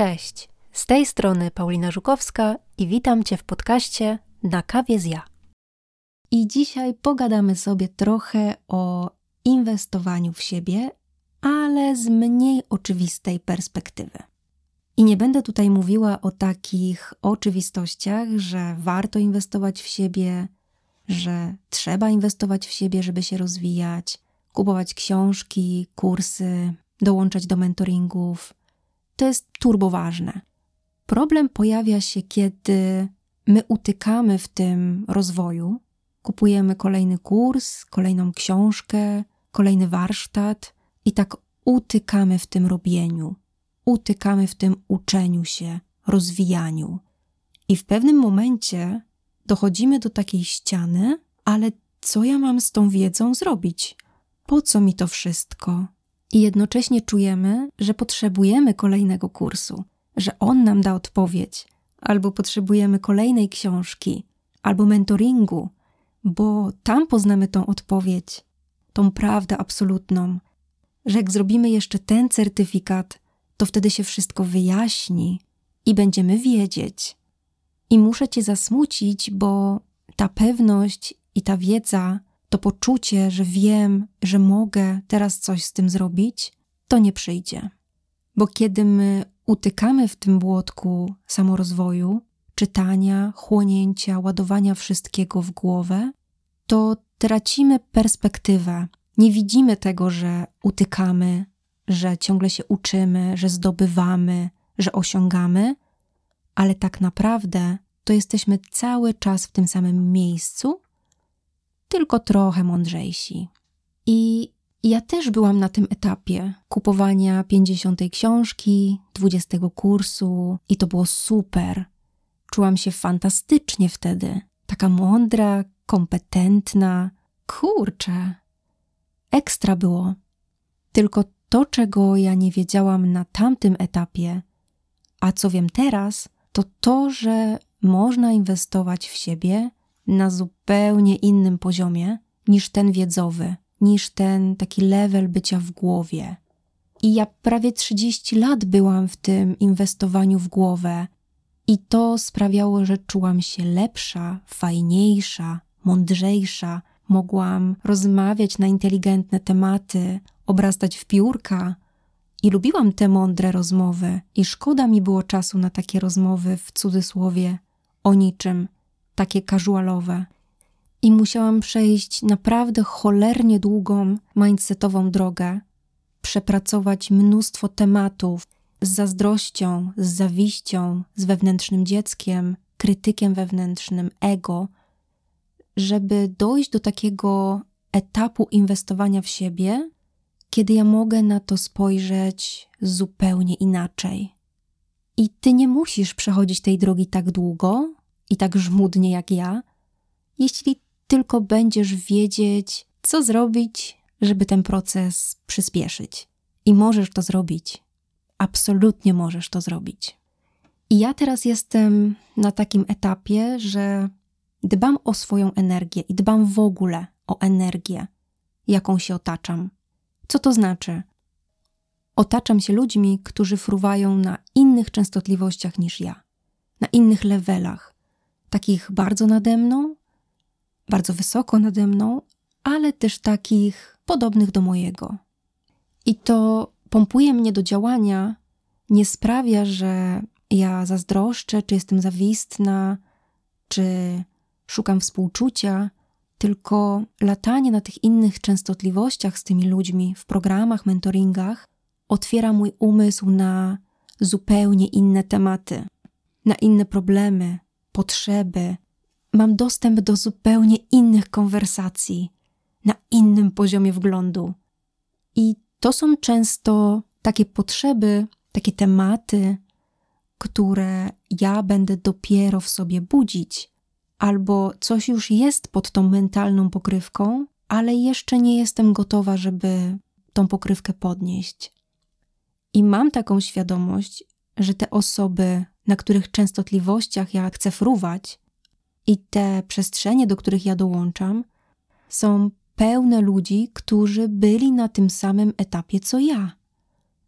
Cześć, z tej strony Paulina Żukowska i witam Cię w podcaście Na kawie z ja. I dzisiaj pogadamy sobie trochę o inwestowaniu w siebie, ale z mniej oczywistej perspektywy. I nie będę tutaj mówiła o takich oczywistościach, że warto inwestować w siebie, że trzeba inwestować w siebie, żeby się rozwijać, kupować książki, kursy, dołączać do mentoringów. To jest turbo ważne. Problem pojawia się, kiedy my utykamy w tym rozwoju, kupujemy kolejny kurs, kolejną książkę, kolejny warsztat i tak utykamy w tym robieniu, utykamy w tym uczeniu się, rozwijaniu. I w pewnym momencie dochodzimy do takiej ściany, ale co ja mam z tą wiedzą zrobić? Po co mi to wszystko? I jednocześnie czujemy, że potrzebujemy kolejnego kursu, że on nam da odpowiedź, albo potrzebujemy kolejnej książki, albo mentoringu, bo tam poznamy tą odpowiedź, tą prawdę absolutną, że jak zrobimy jeszcze ten certyfikat, to wtedy się wszystko wyjaśni i będziemy wiedzieć. I muszę Cię zasmucić, bo ta pewność i ta wiedza, to poczucie, że wiem, że mogę teraz coś z tym zrobić, to nie przyjdzie. Bo kiedy my utykamy w tym błotku samorozwoju, czytania, chłonięcia, ładowania wszystkiego w głowę, to tracimy perspektywę. Nie widzimy tego, że utykamy, że ciągle się uczymy, że zdobywamy, że osiągamy, ale tak naprawdę to jesteśmy cały czas w tym samym miejscu, tylko trochę mądrzejsi. I ja też byłam na tym etapie kupowania 50 książki, 20 kursu i to było super. Czułam się fantastycznie wtedy. Taka mądra, kompetentna. Kurczę. Ekstra było. Tylko to, czego ja nie wiedziałam na tamtym etapie, a co wiem teraz, to to, że można inwestować w siebie na zupełnie innym poziomie niż ten wiedzowy, niż ten taki level bycia w głowie. I ja prawie 30 lat byłam w tym inwestowaniu w głowę, i to sprawiało, że czułam się lepsza, fajniejsza, mądrzejsza. Mogłam rozmawiać na inteligentne tematy, obrastać w piórka. I lubiłam te mądre rozmowy, i szkoda mi było czasu na takie rozmowy w cudzysłowie o niczym, takie casualowe. I musiałam przejść naprawdę cholernie długą mindsetową drogę, przepracować mnóstwo tematów z zazdrością, z zawiścią, z wewnętrznym dzieckiem, krytykiem wewnętrznym, ego, żeby dojść do takiego etapu inwestowania w siebie, kiedy ja mogę na to spojrzeć zupełnie inaczej. I ty nie musisz przechodzić tej drogi tak długo i tak żmudnie jak ja, jeśli tylko będziesz wiedzieć, co zrobić, żeby ten proces przyspieszyć. I możesz to zrobić. Absolutnie możesz to zrobić. I ja teraz jestem na takim etapie, że dbam o swoją energię i dbam w ogóle o energię, jaką się otaczam. Co to znaczy? Otaczam się ludźmi, którzy fruwają na innych częstotliwościach niż ja, na innych levelach, takich bardzo nade mną, bardzo wysoko nade mną, ale też takich podobnych do mojego. I to pompuje mnie do działania, nie sprawia, że ja zazdroszczę, czy jestem zawistna, czy szukam współczucia, tylko latanie na tych innych częstotliwościach z tymi ludźmi w programach, mentoringach otwiera mój umysł na zupełnie inne tematy, na inne problemy, potrzeby. Mam dostęp do zupełnie innych konwersacji, na innym poziomie wglądu. I to są często takie potrzeby, takie tematy, które ja będę dopiero w sobie budzić, albo coś już jest pod tą mentalną pokrywką, ale jeszcze nie jestem gotowa, żeby tą pokrywkę podnieść. I mam taką świadomość, że te osoby, na których częstotliwościach ja chcę fruwać, i te przestrzenie, do których ja dołączam, są pełne ludzi, którzy byli na tym samym etapie co ja.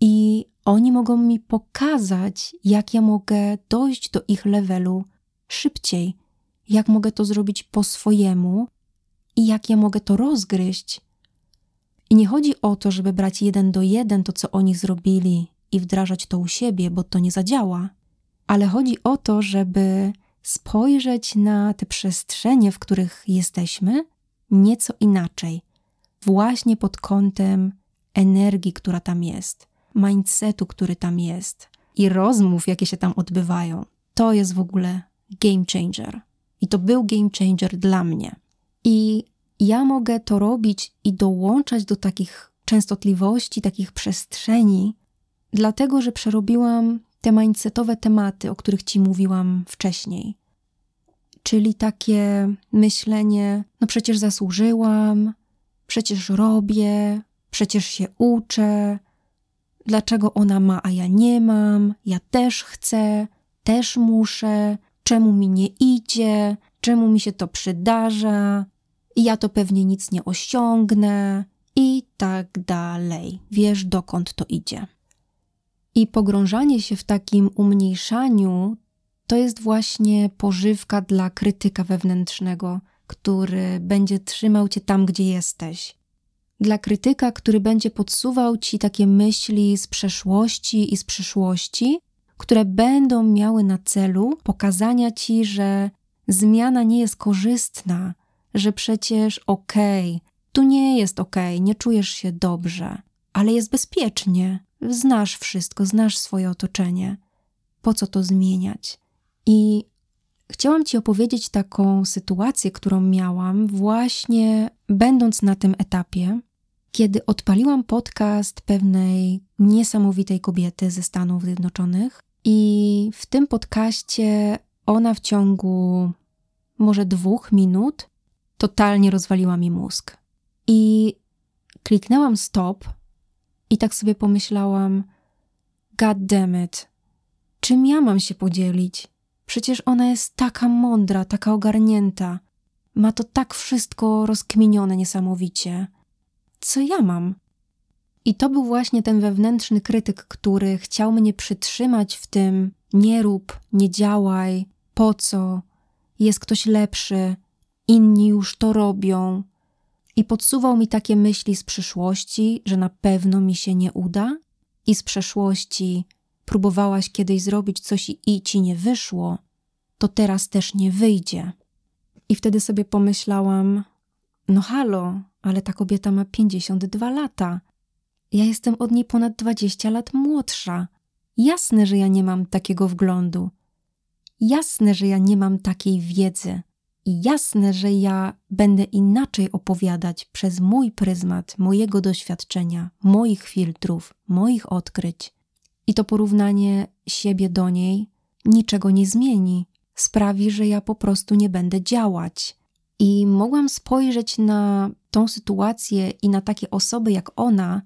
i oni mogą mi pokazać, jak ja mogę dojść do ich levelu szybciej, jak mogę to zrobić po swojemu i jak ja mogę to rozgryźć. I nie chodzi o to, żeby brać jeden do jeden to, co oni zrobili i wdrażać to u siebie, bo to nie zadziała, ale chodzi o to, żeby spojrzeć na te przestrzenie, w których jesteśmy, nieco inaczej, właśnie pod kątem energii, która tam jest, mindsetu, który tam jest i rozmów, jakie się tam odbywają. To jest w ogóle game changer. I to był game changer dla mnie. I ja mogę to robić i dołączać do takich częstotliwości, takich przestrzeni, dlatego że przerobiłam te mindsetowe tematy, o których Ci mówiłam wcześniej. Czyli takie myślenie, no przecież zasłużyłam, przecież robię, przecież się uczę, dlaczego ona ma, a ja nie mam, ja też chcę, też muszę, czemu mi nie idzie, czemu mi się to przydarza, ja to pewnie nic nie osiągnę i tak dalej. Wiesz, dokąd to idzie. I pogrążanie się w takim umniejszaniu to jest właśnie pożywka dla krytyka wewnętrznego, który będzie trzymał cię tam, gdzie jesteś. Dla krytyka, który będzie podsuwał ci takie myśli z przeszłości i z przyszłości, które będą miały na celu pokazania ci, że zmiana nie jest korzystna, że przecież okej, okay, tu nie jest okej, okay, nie czujesz się dobrze, ale jest bezpiecznie. Znasz wszystko, znasz swoje otoczenie. Po co to zmieniać? I chciałam Ci opowiedzieć taką sytuację, którą miałam właśnie będąc na tym etapie, kiedy odpaliłam podcast pewnej niesamowitej kobiety ze Stanów Zjednoczonych. I w tym podcaście ona w ciągu może dwóch minut totalnie rozwaliła mi mózg. I kliknęłam stop i tak sobie pomyślałam: God damn it, czym ja mam się podzielić? Przecież ona jest taka mądra, taka ogarnięta. Ma to tak wszystko rozkminione niesamowicie. Co ja mam? I to był właśnie ten wewnętrzny krytyk, który chciał mnie przytrzymać w tym: nie rób, nie działaj, po co, jest ktoś lepszy, inni już to robią. I podsuwał mi takie myśli z przyszłości, że na pewno mi się nie uda, i z przeszłości próbowałaś kiedyś zrobić coś i ci nie wyszło, to teraz też nie wyjdzie. I wtedy sobie pomyślałam: No halo, ale ta kobieta ma 52 lata. Ja jestem od niej ponad 20 lat młodsza. Jasne, że ja nie mam takiego wglądu. Jasne, że ja nie mam takiej wiedzy. I jasne, że ja będę inaczej opowiadać przez mój pryzmat mojego doświadczenia, moich filtrów, moich odkryć. I to porównanie siebie do niej niczego nie zmieni, sprawi, że ja po prostu nie będę działać. I mogłam spojrzeć na tą sytuację i na takie osoby jak ona,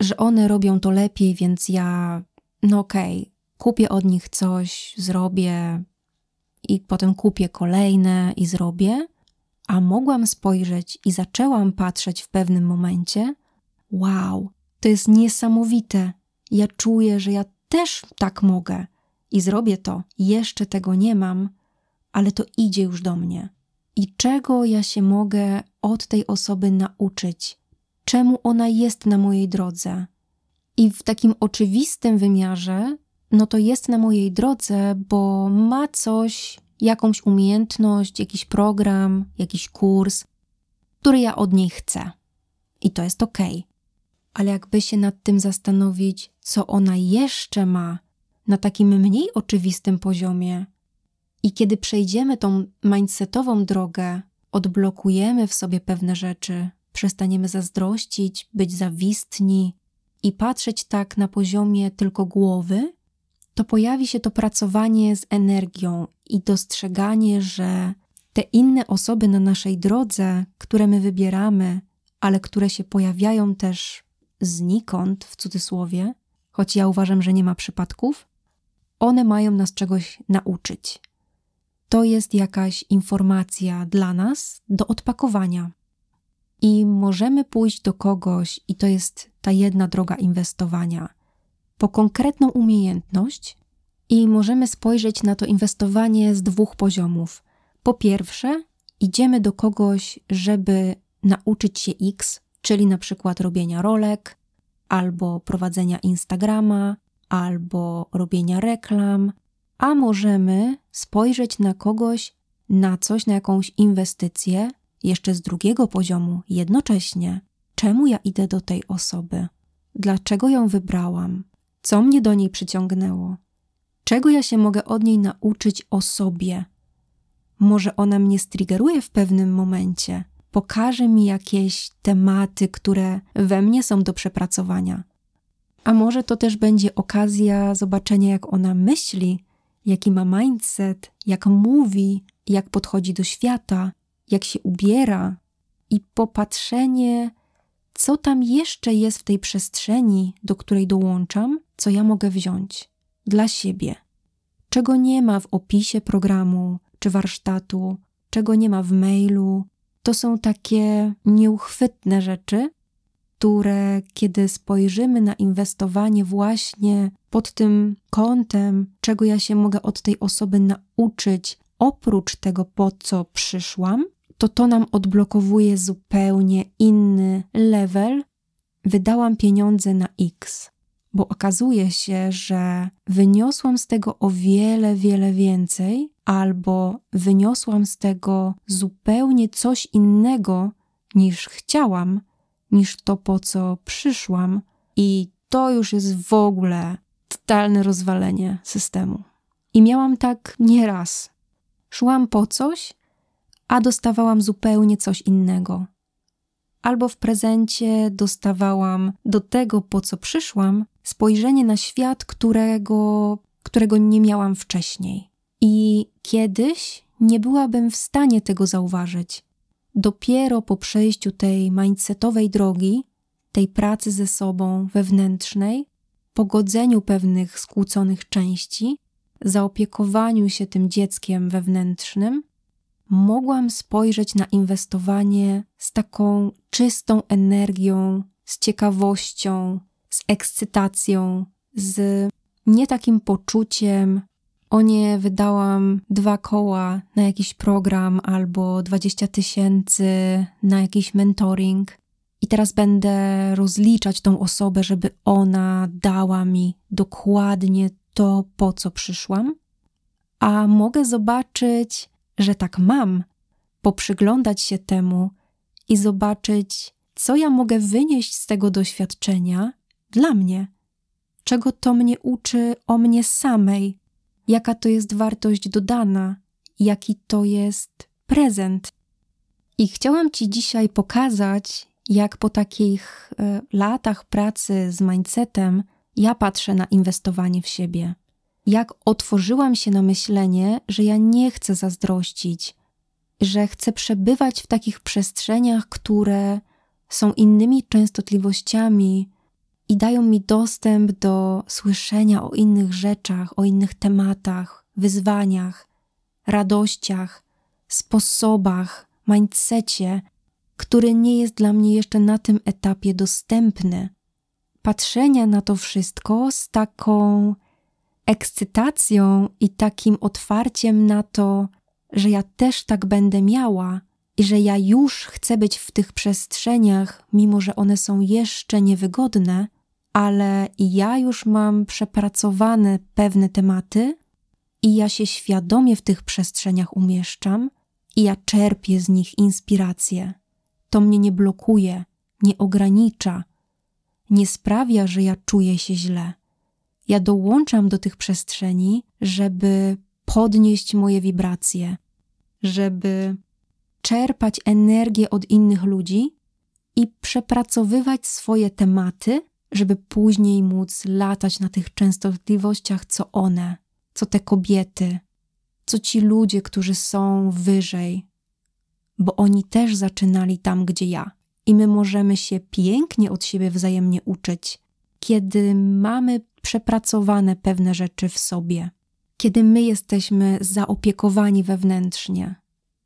że one robią to lepiej, więc ja, no okej, okay, kupię od nich coś, zrobię, i potem kupię kolejne i zrobię, a mogłam spojrzeć i zaczęłam patrzeć w pewnym momencie: Wow, to jest niesamowite. Ja czuję, że ja też tak mogę i zrobię to. Jeszcze tego nie mam, ale to idzie już do mnie. I czego ja się mogę od tej osoby nauczyć? Czemu ona jest na mojej drodze? I w takim oczywistym wymiarze no to jest na mojej drodze, bo ma coś, jakąś umiejętność, jakiś program, jakiś kurs, który ja od niej chcę. I to jest ok. Ale jakby się nad tym zastanowić, co ona jeszcze ma na takim mniej oczywistym poziomie, i kiedy przejdziemy tą mindsetową drogę, odblokujemy w sobie pewne rzeczy, przestaniemy zazdrościć, być zawistni i patrzeć tak na poziomie tylko głowy, to pojawi się to pracowanie z energią i dostrzeganie, że te inne osoby na naszej drodze, które my wybieramy, ale które się pojawiają też znikąd, w cudzysłowie, choć ja uważam, że nie ma przypadków, one mają nas czegoś nauczyć. To jest jakaś informacja dla nas do odpakowania. I możemy pójść do kogoś, i to jest ta jedna droga inwestowania po konkretną umiejętność i możemy spojrzeć na to inwestowanie z dwóch poziomów. Po pierwsze, idziemy do kogoś, żeby nauczyć się X, czyli na przykład robienia rolek, albo prowadzenia Instagrama, albo robienia reklam, a możemy spojrzeć na kogoś, na coś, na jakąś inwestycję, jeszcze z drugiego poziomu, jednocześnie. Czemu ja idę do tej osoby? Dlaczego ją wybrałam? Co mnie do niej przyciągnęło? Czego ja się mogę od niej nauczyć o sobie? Może ona mnie striggeruje w pewnym momencie, pokaże mi jakieś tematy, które we mnie są do przepracowania. A może to też będzie okazja zobaczenia, jak ona myśli, jaki ma mindset, jak mówi, jak podchodzi do świata, jak się ubiera, i popatrzenie, co tam jeszcze jest w tej przestrzeni, do której dołączam, co ja mogę wziąć dla siebie, czego nie ma w opisie programu czy warsztatu, czego nie ma w mailu. To są takie nieuchwytne rzeczy, które kiedy spojrzymy na inwestowanie właśnie pod tym kątem, czego ja się mogę od tej osoby nauczyć, oprócz tego, po co przyszłam, to to nam odblokowuje zupełnie inny level. Wydałam pieniądze na X, bo okazuje się, że wyniosłam z tego o wiele, wiele więcej, albo wyniosłam z tego zupełnie coś innego niż chciałam, niż to po co przyszłam, i to już jest w ogóle totalne rozwalenie systemu. I miałam tak nieraz. Szłam po coś, a dostawałam zupełnie coś innego. Albo w prezencie dostawałam do tego, po co przyszłam, spojrzenie na świat, którego, którego nie miałam wcześniej. I kiedyś nie byłabym w stanie tego zauważyć. Dopiero po przejściu tej mindsetowej drogi, tej pracy ze sobą wewnętrznej, pogodzeniu pewnych skłóconych części, zaopiekowaniu się tym dzieckiem wewnętrznym, mogłam spojrzeć na inwestowanie z taką czystą energią, z ciekawością, z ekscytacją, z nie takim poczuciem, o nie wydałam dwa koła na jakiś program albo 20 tysięcy na jakiś mentoring i teraz będę rozliczać tą osobę, żeby ona dała mi dokładnie to, po co przyszłam. A mogę zobaczyć że tak mam, poprzyglądać się temu i zobaczyć, co ja mogę wynieść z tego doświadczenia dla mnie, czego to mnie uczy o mnie samej, jaka to jest wartość dodana, jaki to jest prezent. I chciałam Ci dzisiaj pokazać, jak po takich y, latach pracy z mindsetem ja patrzę na inwestowanie w siebie jak otworzyłam się na myślenie, że ja nie chcę zazdrościć, że chcę przebywać w takich przestrzeniach, które są innymi częstotliwościami i dają mi dostęp do słyszenia o innych rzeczach, o innych tematach, wyzwaniach, radościach, sposobach, mindsetie, który nie jest dla mnie jeszcze na tym etapie dostępny. Patrzenia na to wszystko z taką ekscytacją i takim otwarciem na to, że ja też tak będę miała i że ja już chcę być w tych przestrzeniach, mimo że one są jeszcze niewygodne, ale ja już mam przepracowane pewne tematy i ja się świadomie w tych przestrzeniach umieszczam i ja czerpię z nich inspirację. To mnie nie blokuje, nie ogranicza, nie sprawia, że ja czuję się źle ja dołączam do tych przestrzeni, żeby podnieść moje wibracje, żeby czerpać energię od innych ludzi i przepracowywać swoje tematy, żeby później móc latać na tych częstotliwościach, co one, co te kobiety, co ci ludzie, którzy są wyżej, bo oni też zaczynali tam, gdzie ja. I my możemy się pięknie od siebie wzajemnie uczyć, kiedy mamy przepracowane pewne rzeczy w sobie, kiedy my jesteśmy zaopiekowani wewnętrznie.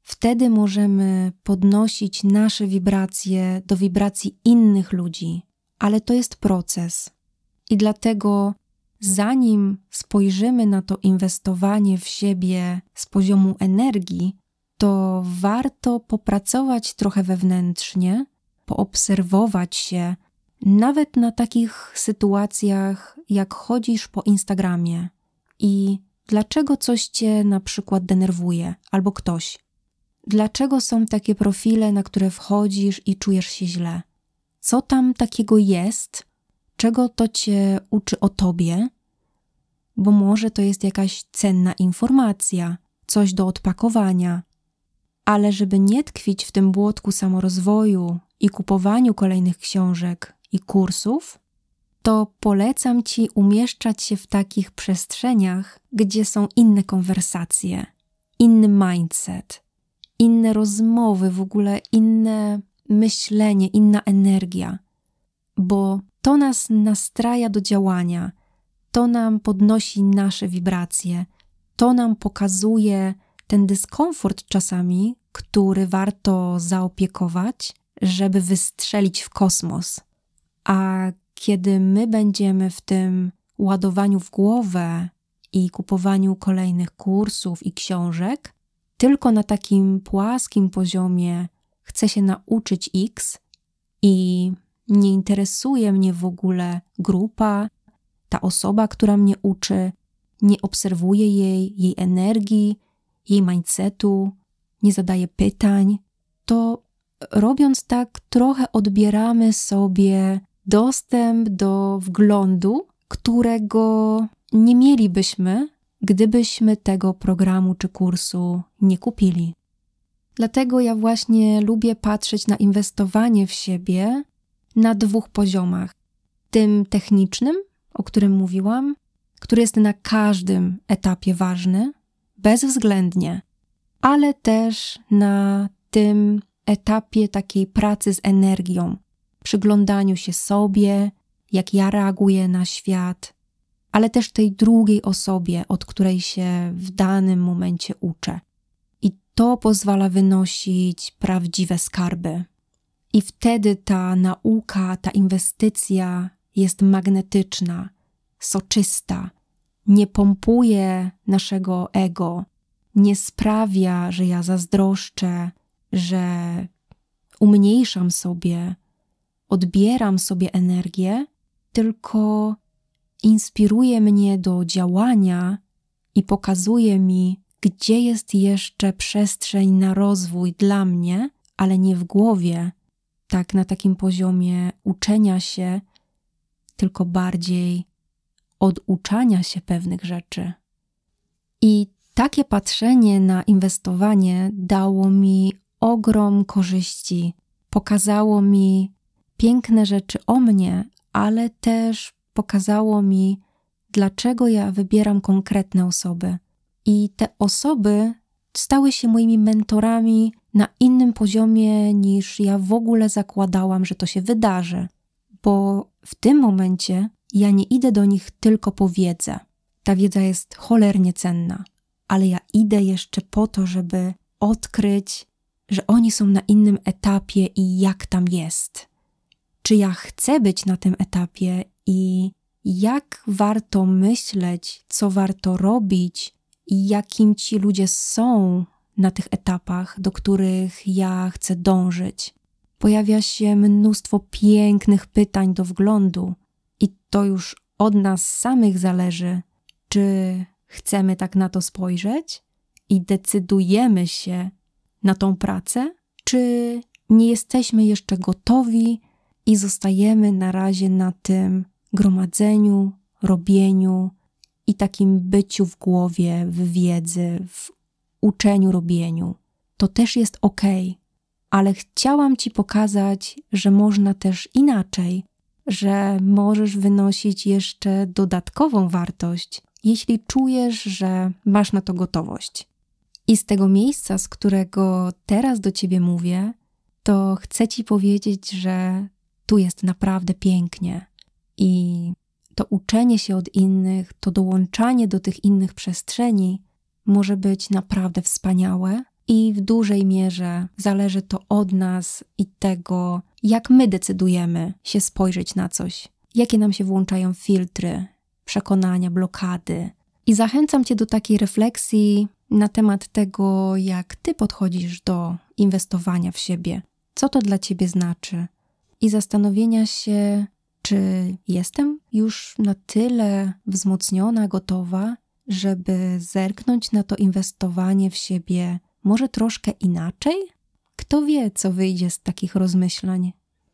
Wtedy możemy podnosić nasze wibracje do wibracji innych ludzi, ale to jest proces. I dlatego zanim spojrzymy na to inwestowanie w siebie z poziomu energii, to warto popracować trochę wewnętrznie, poobserwować się, nawet na takich sytuacjach, jak chodzisz po Instagramie i dlaczego coś cię na przykład denerwuje albo ktoś. Dlaczego są takie profile, na które wchodzisz i czujesz się źle? Co tam takiego jest? Czego to cię uczy o tobie? Bo może to jest jakaś cenna informacja, coś do odpakowania. Ale żeby nie tkwić w tym błotku samorozwoju i kupowaniu kolejnych książek i kursów, to polecam ci umieszczać się w takich przestrzeniach, gdzie są inne konwersacje, inny mindset, inne rozmowy, w ogóle inne myślenie, inna energia, bo to nas nastraja do działania, to nam podnosi nasze wibracje, to nam pokazuje ten dyskomfort czasami, który warto zaopiekować, żeby wystrzelić w kosmos. A kiedy my będziemy w tym ładowaniu w głowę i kupowaniu kolejnych kursów i książek, tylko na takim płaskim poziomie chcę się nauczyć X i nie interesuje mnie w ogóle grupa, ta osoba, która mnie uczy, nie obserwuję jej, jej energii, jej mindsetu, nie zadaję pytań, to robiąc tak, trochę odbieramy sobie dostęp do wglądu, którego nie mielibyśmy, gdybyśmy tego programu czy kursu nie kupili. Dlatego ja właśnie lubię patrzeć na inwestowanie w siebie na dwóch poziomach: tym technicznym, o którym mówiłam, który jest na każdym etapie ważny, bezwzględnie, ale też na tym etapie takiej pracy z energią, przyglądaniu się sobie, jak ja reaguję na świat, ale też tej drugiej osobie, od której się w danym momencie uczę. I to pozwala wynosić prawdziwe skarby. I wtedy ta nauka, ta inwestycja jest magnetyczna, soczysta, nie pompuje naszego ego, nie sprawia, że ja zazdroszczę, że umniejszam sobie, odbieram sobie energię, tylko inspiruje mnie do działania i pokazuje mi, gdzie jest jeszcze przestrzeń na rozwój dla mnie, ale nie w głowie, tak na takim poziomie uczenia się, tylko bardziej oduczania się pewnych rzeczy. I takie patrzenie na inwestowanie dało mi ogrom korzyści. Pokazało mi piękne rzeczy o mnie, ale też pokazało mi, dlaczego ja wybieram konkretne osoby. I te osoby stały się moimi mentorami na innym poziomie niż ja w ogóle zakładałam, że to się wydarzy, bo w tym momencie ja nie idę do nich tylko po wiedzę. Ta wiedza jest cholernie cenna, ale ja idę jeszcze po to, żeby odkryć, że oni są na innym etapie i jak tam jest. Czy ja chcę być na tym etapie i jak warto myśleć, co warto robić i jakim ci ludzie są na tych etapach, do których ja chcę dążyć. Pojawia się mnóstwo pięknych pytań do wglądu, i to już od nas samych zależy, czy chcemy tak na to spojrzeć i decydujemy się na tą pracę, czy nie jesteśmy jeszcze gotowi i zostajemy na razie na tym gromadzeniu, robieniu i takim byciu w głowie, w wiedzy, w uczeniu, robieniu. To też jest ok, ale chciałam Ci pokazać, że można też inaczej, że możesz wynosić jeszcze dodatkową wartość, jeśli czujesz, że masz na to gotowość. I z tego miejsca, z którego teraz do Ciebie mówię, to chcę Ci powiedzieć, że tu jest naprawdę pięknie. I to uczenie się od innych, to dołączanie do tych innych przestrzeni może być naprawdę wspaniałe i w dużej mierze zależy to od nas i tego, jak my decydujemy się spojrzeć na coś, jakie nam się włączają filtry, przekonania, blokady. I zachęcam Cię do takiej refleksji na temat tego, jak Ty podchodzisz do inwestowania w siebie, co to dla Ciebie znaczy, i zastanowienia się, czy jestem już na tyle wzmocniona, gotowa, żeby zerknąć na to inwestowanie w siebie może troszkę inaczej? Kto wie, co wyjdzie z takich rozmyślań?